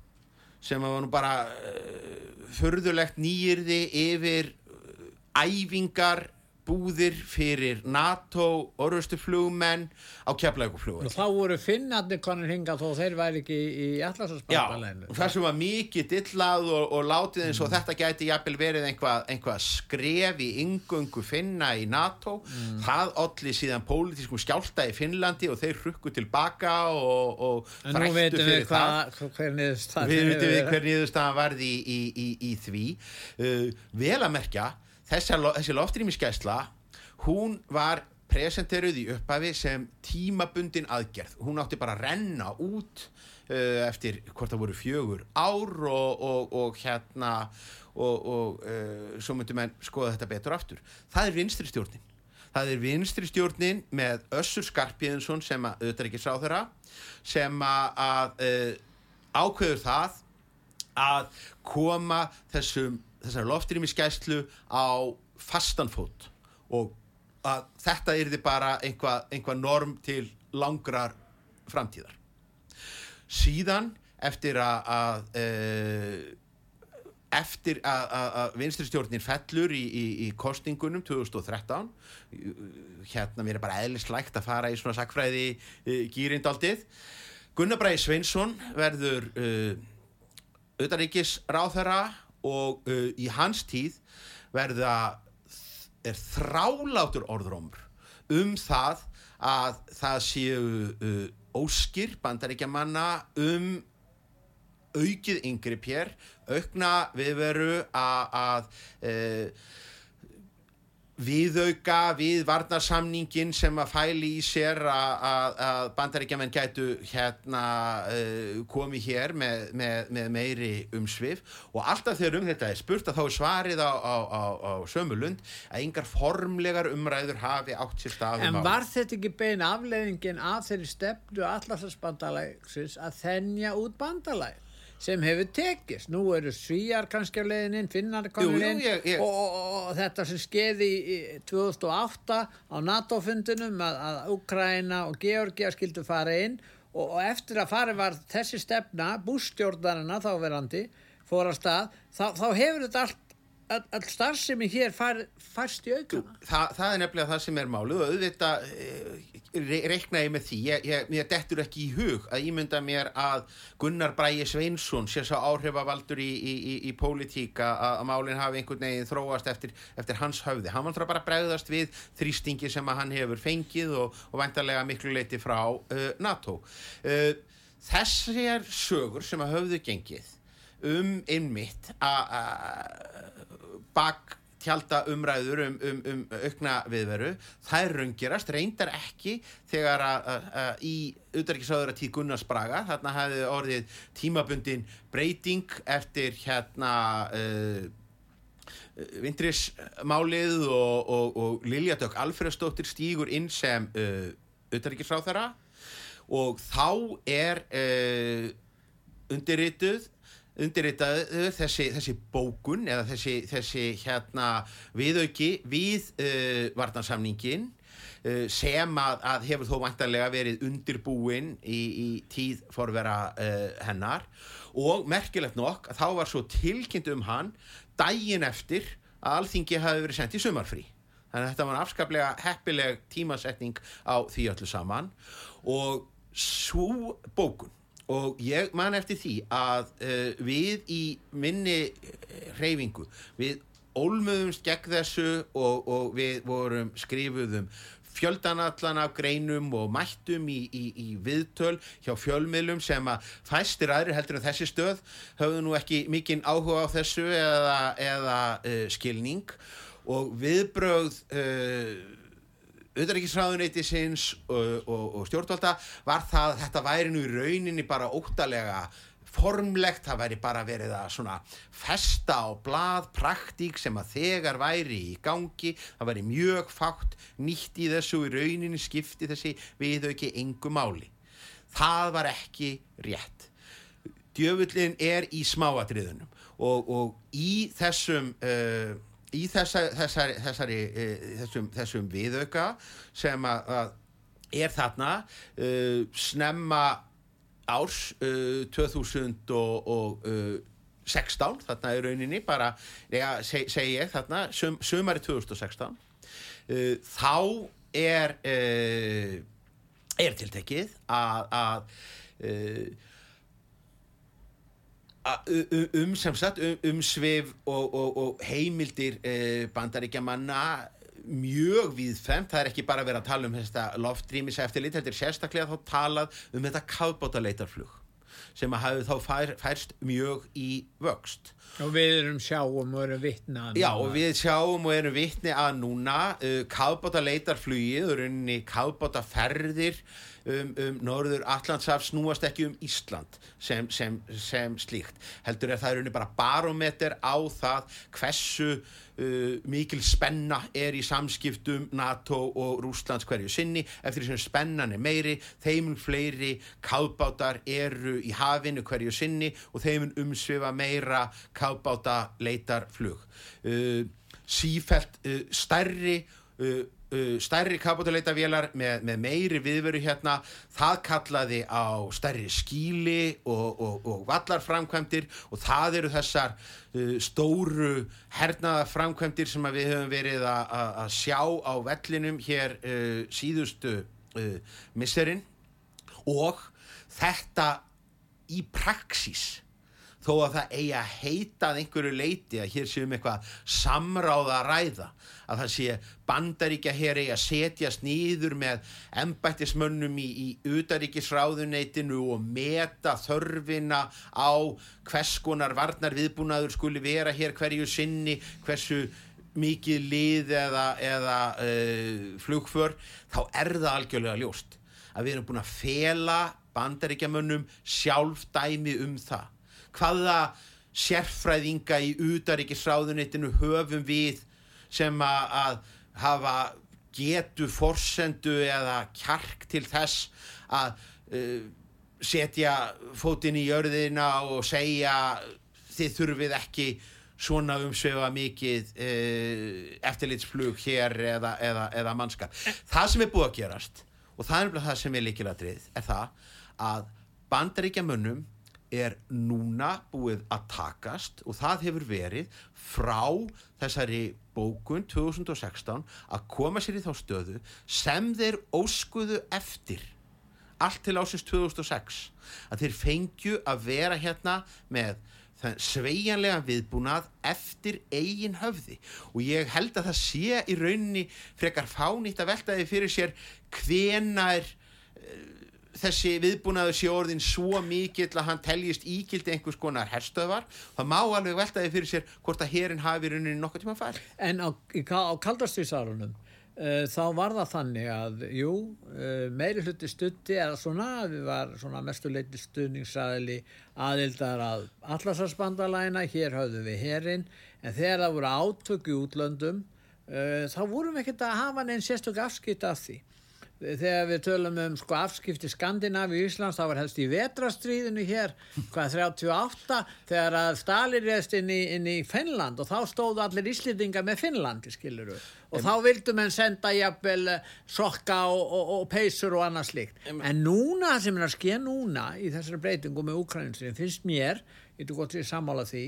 sem var nú bara uh, förðulegt nýjirði yfir uh, æfingar búðir fyrir NATO orðustuflugmenn á keflæguflugur. Og þá voru finnarnir konur hingað þó þeir væri ekki í allarsvarsbandaleginu. Já, þessum var mikið dillað og, og látið eins og mm. þetta gæti jafnvel verið einhvað einhva skref í yngöngu finna í NATO. Mm. Það allir síðan pólitískum skjálta í Finnlandi og þeir rukku tilbaka og, og þrættu fyrir hva, það. Hver niðurstaðan varði í, í, í, í því. Uh, vel að merkja þessi loftrýmiskesla hún var presenteruð í upphafi sem tímabundin aðgerð. Hún átti bara að renna út uh, eftir hvort það voru fjögur ár og, og, og hérna og, og uh, svo myndum við skoða þetta betur aftur. Það er vinstri stjórnin. Það er vinstri stjórnin með Össur Skarpíðinsson sem að auðvitað ekki sá þeirra sem að, að uh, ákveður það að koma þessum þessar loftrýmiskæslu á fastanfót og að þetta er því bara einhvað einhva norm til langrar framtíðar. Síðan eftir að, e, eftir að, vinstristjórnir fellur í, í, í kostingunum 2013 hérna mér er bara eðlislægt að fara í svona sakfræði e, gýrindaldið Gunnar Bræði Sveinsson verður e, auðaríkis ráþara og uh, í hans tíð verða er þrálátur orðrómur um það að það séu uh, óskir bandaríkja manna um aukið yngri pér aukna viðveru að, að uh, viðauka við varnarsamningin sem að fæli í sér að bandaríkjaman gætu hérna uh, komið hér með, með, með meiri umsvið og alltaf þegar um þetta er spurt að þá er svarið á, á, á, á sömulund að yngar formlegar umræður hafi átt sér stafum En var þetta ekki bein afleðingin að þeirri stefnu allarsbandalægsins að þennja út bandalæg? Sem hefur tekist. Nú eru svíjar kannski á leðinin finnar konur inn. og, og, og þetta sem skeiði í 2008 á NATO-fundunum að, að Ukraina og Georgia skildu fara inn. Og, og eftir að fari var þessi stefna bústjórnarina þáverandi fór að stað þá, þá hefur þetta allt all starfsemi hér far, færst í aukana? Þa, það er nefnilega það sem er málu og auðvitað re reikna ég með því. Ég, ég, ég dettur ekki í hug að ímynda mér að Gunnar Bræi Sveinsson sé svo áhrifavaldur í, í, í, í pólitíka að, að málinn hafi einhvern veginn þróast eftir, eftir hans höfði. Hann var bara bregðast við þrýstingi sem hann hefur fengið og, og vantarlega miklu leiti frá uh, NATO. Uh, þessi er sögur sem að höfðu gengið um innmitt að bak tjálta umræður um, um, um aukna viðveru, það er raungerast reyndar ekki þegar að, að, að í auðverkisáður að tíð Gunnars Braga, þarna hefði orðið tímabundin breyting eftir hérna uh, vindrismálið og, og, og Lilja Dögg Alfredsdóttir stýgur inn sem uh, auðverkisáðara og þá er uh, undirrituð undirritaðu þessi, þessi bókun eða þessi, þessi hérna viðauki við uh, varnarsamningin uh, sem að, að hefur þó vantarlega verið undirbúin í, í tíð forvera uh, hennar. Og merkilegt nokk að þá var svo tilkynnt um hann dægin eftir að alþingi hafi verið sendt í sumarfrí. Þannig að þetta var afskaplega heppileg tímasetning á því öllu saman. Og svo bókun og ég man eftir því að uh, við í minni hreyfingu við ólmöðumst gegn þessu og, og við vorum skrifuðum fjöldanallan af greinum og mættum í, í, í viðtöl hjá fjölmiðlum sem að fæstir aðri heldur en þessi stöð höfðu nú ekki mikinn áhuga á þessu eða, eða uh, skilning. Og viðbröð uh, auðvitaðriksræðuneytisins og, og, og stjórnvalda var það að þetta væri nú í rauninni bara óttalega formlegt, það væri bara verið að svona festa á blað, praktík sem að þegar væri í gangi, það væri mjög fátt nýtt í þessu í rauninni skipti þessi við ekki engu máli. Það var ekki rétt. Djöfullin er í smáatriðunum og, og í þessum uh, í þessa, þessari, þessari uh, þessum, þessum viðauka sem að, er þarna uh, snemma árs 2016 þarna er rauninni bara, ja, seg, segi ég þarna sum, sumari 2016 þá er er tiltekið að að um sem sagt um, um svif og, og, og heimildir eh, bandaríkjamanna mjög viðfemt, það er ekki bara verið að tala um þetta loftrýmis eftir lit, þetta er sérstaklega þá talað um þetta kafbótaleitarflug sem að hafi þá fær, færst mjög í vöxt. Og við erum sjáum og erum vittni að núna. já og við sjáum og erum vittni að núna uh, kafbótaleitarflugið og rauninni kafbótaferðir um, um Norður Allandsaf snúast ekki um Ísland sem, sem, sem slíkt heldur er það er bara barometer á það hversu uh, mikil spenna er í samskiptum NATO og Rúslands hverju sinni. Eftir því sem spennan er meiri þeimum fleiri kábátar eru í hafinu hverju sinni og þeimum umsvifa meira kábáta leitarflug uh, sífælt uh, stærri uh, uh, stærri kapotaleitavélar með, með meiri viðveru hérna. Það kallaði á stærri skíli og, og, og vallarframkvæmdir og það eru þessar uh, stóru hernaða framkvæmdir sem við höfum verið að sjá á vellinum hér uh, síðustu uh, misserinn og þetta í praxís þó að það eigi að heita að einhverju leiti að hér séum eitthvað samráða að ræða að það sé bandaríkja hér eigi að setjast nýður með embættismönnum í, í utaríkisráðuneytinu og meta þörfina á hvers konar varnar viðbúnaður skuli vera hér hverju sinni hversu mikið lið eða, eða uh, flugför þá er það algjörlega ljóst að við erum búin að fela bandaríkjamönnum sjálf dæmi um það hvaða sérfræðinga í utaríkisráðunitinu höfum við sem að hafa getu forsendu eða kjark til þess að uh, setja fótinn í jörðina og segja þið þurfið ekki svona umsvefa mikið uh, eftirlitsflug hér eða, eða, eða mannskap. Það sem er búið að gerast og það er það sem er líkiladrið er það að bandaríkja munnum er núna búið að takast og það hefur verið frá þessari bókun 2016 að koma sér í þá stöðu sem þeir óskuðu eftir allt til ásins 2006 að þeir fengju að vera hérna með sveianlega viðbúnað eftir eigin höfði. Og ég held að það sé í rauninni frekar fánýtt að veltaði fyrir sér hvenar þessi viðbúnaður sé orðin svo mikill að hann teljist íkildi einhvers konar herstöðvar það má alveg veltaði fyrir sér hvort að herin hafi rauninni nokkuð tíma fær En á, á kaldastísarunum uh, þá var það þannig að jú, uh, meiri hluti stutti eða svona, við var svona mestuleiti stuðningsaðili aðildar að allarsvarsbandalæna hér höfðum við herin en þegar það voru átöku útlöndum uh, þá vorum við ekkert að hafa neins sérstök afskipt af því þegar við tölum um sko afskipti Skandinavi í Íslands þá var helst í vetrastríðinu hér hvað 38 þegar að Stalin reðst inn í, inn í Finnland og þá stóðu allir íslýtinga með Finnlandi skiluru og en, þá vildu menn senda jafnvel eh, sokka og, og, og peysur og annað slikt en, en núna sem er að skilja núna í þessari breytingu með Ukraínsinu finnst mér ég þú gott sér sammála því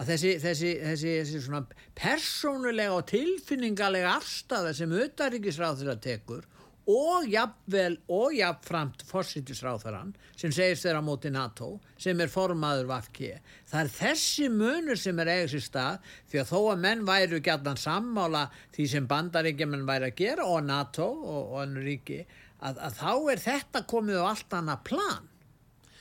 að þessi, þessi, þessi, þessi svona persónulega og tilfinningalega afstæða sem auðaríkisráð þeirra tekur og jafnvel og jafnframt fórsýttisráþarann sem segist þeirra móti NATO sem er formaður Vafki það er þessi munur sem er eigið sér stað því að þó að menn væru gætnan sammála því sem bandaríkjumenn væri að gera og NATO og, og annu ríki að, að þá er þetta komið á allt annað plan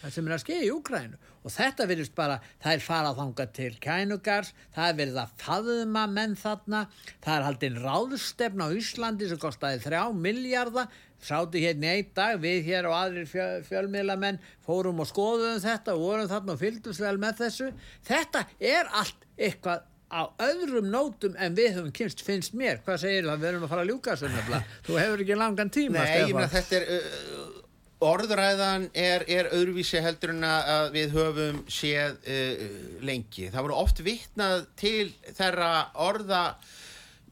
sem er að skeið í Úkrænu og þetta verðist bara, það er farað þanga til kænugars, það er verið að faðuma menn þarna, það er haldinn ráðstefn á Íslandi sem kostiði þrjá miljardar, sátu hérna einn dag, við hér og aðrir fjö, fjölmiðlamenn fórum og skoðum þetta og vorum þarna og fylgdum vel með þessu. Þetta er allt eitthvað á öðrum nótum en við höfum kynst finnst mér, hvað segir það, við erum að fara að ljúka þessu nefnilega, þú hefur ekki langan tíma Nei, ég meina þetta er uh, orðræðan er, er öðruvísi heldur en að við höfum séð uh, lengi. Það voru oft vitnað til þeirra orða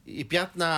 í Bjarna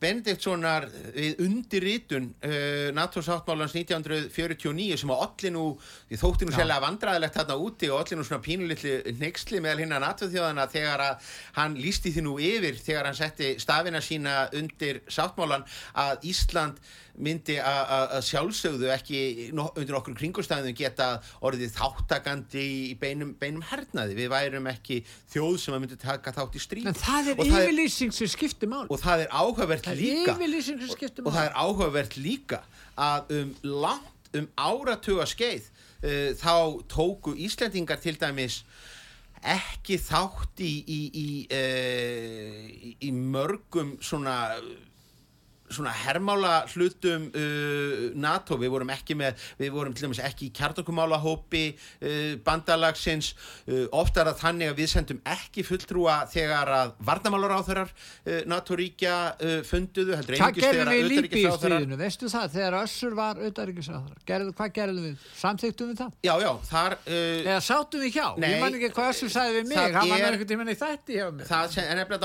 Benediktssonar við undirritun uh, NATO-sáttmálans 1949 sem að allir nú, því þótti nú sérlega vandræðilegt þarna úti og allir nú svona pínulitli neyksli meðal hinna NATO-þjóðana þegar að hann lísti því nú yfir þegar hann setti stafina sína undir sáttmálan að Ísland myndi a- a- að sjálfsögðu ekki no, undir okkur kringustæðum geta orðið þáttakandi í beinum, beinum hernaði. Við værum ekki þjóð sem að myndi taka þátt í stríð. En það er Og yfirlýsing sem skiptir mál. og það er áhugavert Það er líka yfirlýsing sem skiptir og mál. það er áhugavert líka að um langt um áratuga skeið uh, þá tóku Íslendingar til dæmis ekki þátt í í, í, uh, í mörgum svona svona hermála hlutum uh, NATO, við vorum ekki með við vorum til dæmis ekki í kjartokumálahópi uh, bandalagsins. Uh, oft er það þannig að við sendum ekki fulltrúa þegar að varnamálaráþurar uh, NATO-ríkja uh, funduðu, heldur gerðum þegar í utanríkisráðherrar- stríðinu, veistu það, þegar Össur var auðaríkisráður, hvað gerðum við, samþyktum við það? Já, já, þar uh, Eða sátum við hjá, Nei, ég man ekki hvað Össur sagði við mig, hann var er- einhvern tímann í þætti hjá mér. það er nefnilega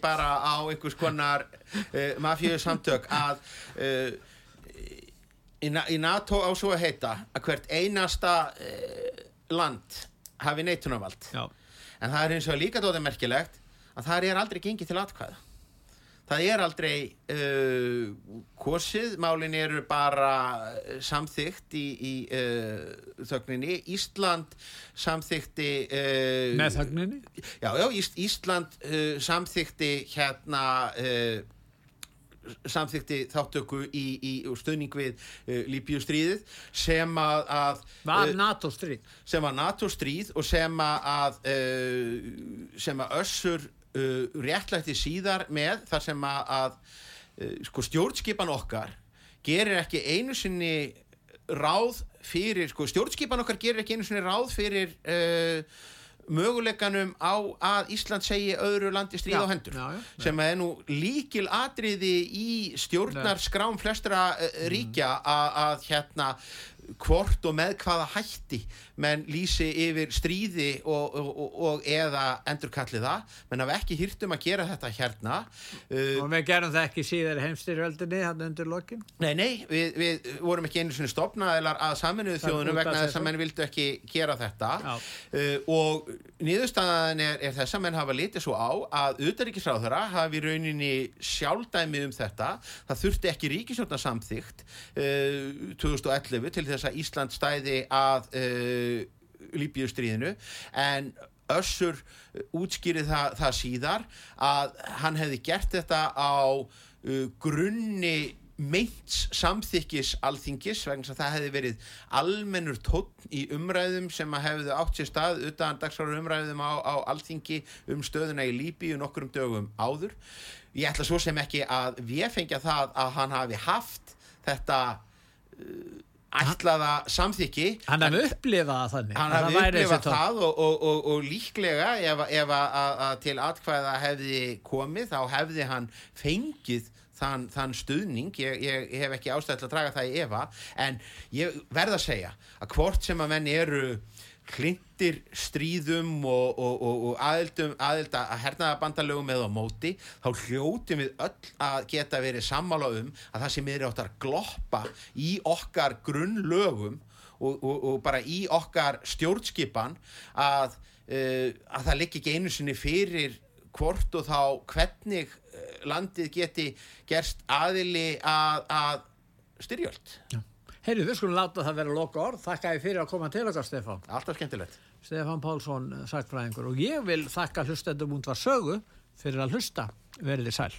kannski bara á einhvers konar uh, mafíu samtök að uh, í, í NATO á svo að heita að hvert einasta uh, land hafi neitunavald Já, en það er eins og líka dótið merkilegt að það er aldrei gengið til atkvæða það er aldrei uh, kosið, málin eru bara uh, samþykkt í, í uh, þögninni Ísland samþykti uh, með þögninni. já, já, Ís, Ísland uh, samþykti hérna uh, samþykti þáttöku í, í og stuðning við uh, Líbíustríðið sem að, að Var uh, NATO stríð. sem var NATO stríð og sem að uh, sem að össur uh, réttlætti síðar með þar sem að, að uh, sko stjórnskipan okkar gerir ekki einu sinni ráð fyrir, sko stjórnskipan okkar gerir ekki einu sinni ráð fyrir uh, möguleikanum á að Ísland segi öðru landi stríð Já, á hendur já, já. sem er nú líkil atriði í stjórnar skrám flestra uh, ríkja að, að hérna hvort og með hvaða hætti menn lýsi yfir stríði og, og, og, eða endurkalli það. Menn hafa ekki hýrt um að gera þetta hérna. Uh, Og við gerum það ekki síðar heimstyrjöldinni, hann undir lokin. Nei, nei, við, við vorum ekki einu svona stopnaðilar að saminuðu þjóðunum vegna þess að menn vildu ekki gera þetta. Já. uh, og niðurstaðan er, er þess að menn hafa litið svo á að utaríkisráðara hafi rauninni sjálfdæmi um þetta. Það þurfti ekki ríkisjóna samþygt uh, 2011 til þess að Ísland stæði að uh, Líbíustríðinu en Össur útskýrið það, það síðar að hann hefði gert þetta á uh, grunni meints samþykkis alþingis vegna þess að það hefði verið almennur tónn í umræðum sem að hefðu átt sér stað utan dagsfára umræðum á, á alþingi um stöðuna í Líbíu nokkrum dögum áður. Ég ætla svo sem ekki að við fengja það að hann hafi haft þetta uh, ætlaða samþykki Hann hefði upplifað þannig. hann hafði upplifað það og, og, og, og líklega ef, ef að, að, að til atkvæða hefði komið þá hefði hann fengið þann, þann stuðning ég, ég, hef ekki ástæð til að draga það í efa en ég verð að segja að hvort sem að menn eru hlindir stríðum og, og, og, og aðildum, aðild að hernaðabandalögum eða á móti þá hljótum við öll að geta verið sammála um að það sem er átt að gloppa í okkar grunnlögum og, og, og bara í okkar stjórnskipan að, uh, að það liggi ekki einu sinni fyrir hvort og þá hvernig uh, landið geti gerst aðili að, að styrjöld. Heyrðu, við skulum láta það vera loka orð. Þakka ég fyrir að koma til okkar, Stefán. Alltaf skemmtilegt. Stefán Pálsson, sagtfræðingur. Og ég vil þakka hlustendum út var sögu fyrir að hlusta. Verðið sæl.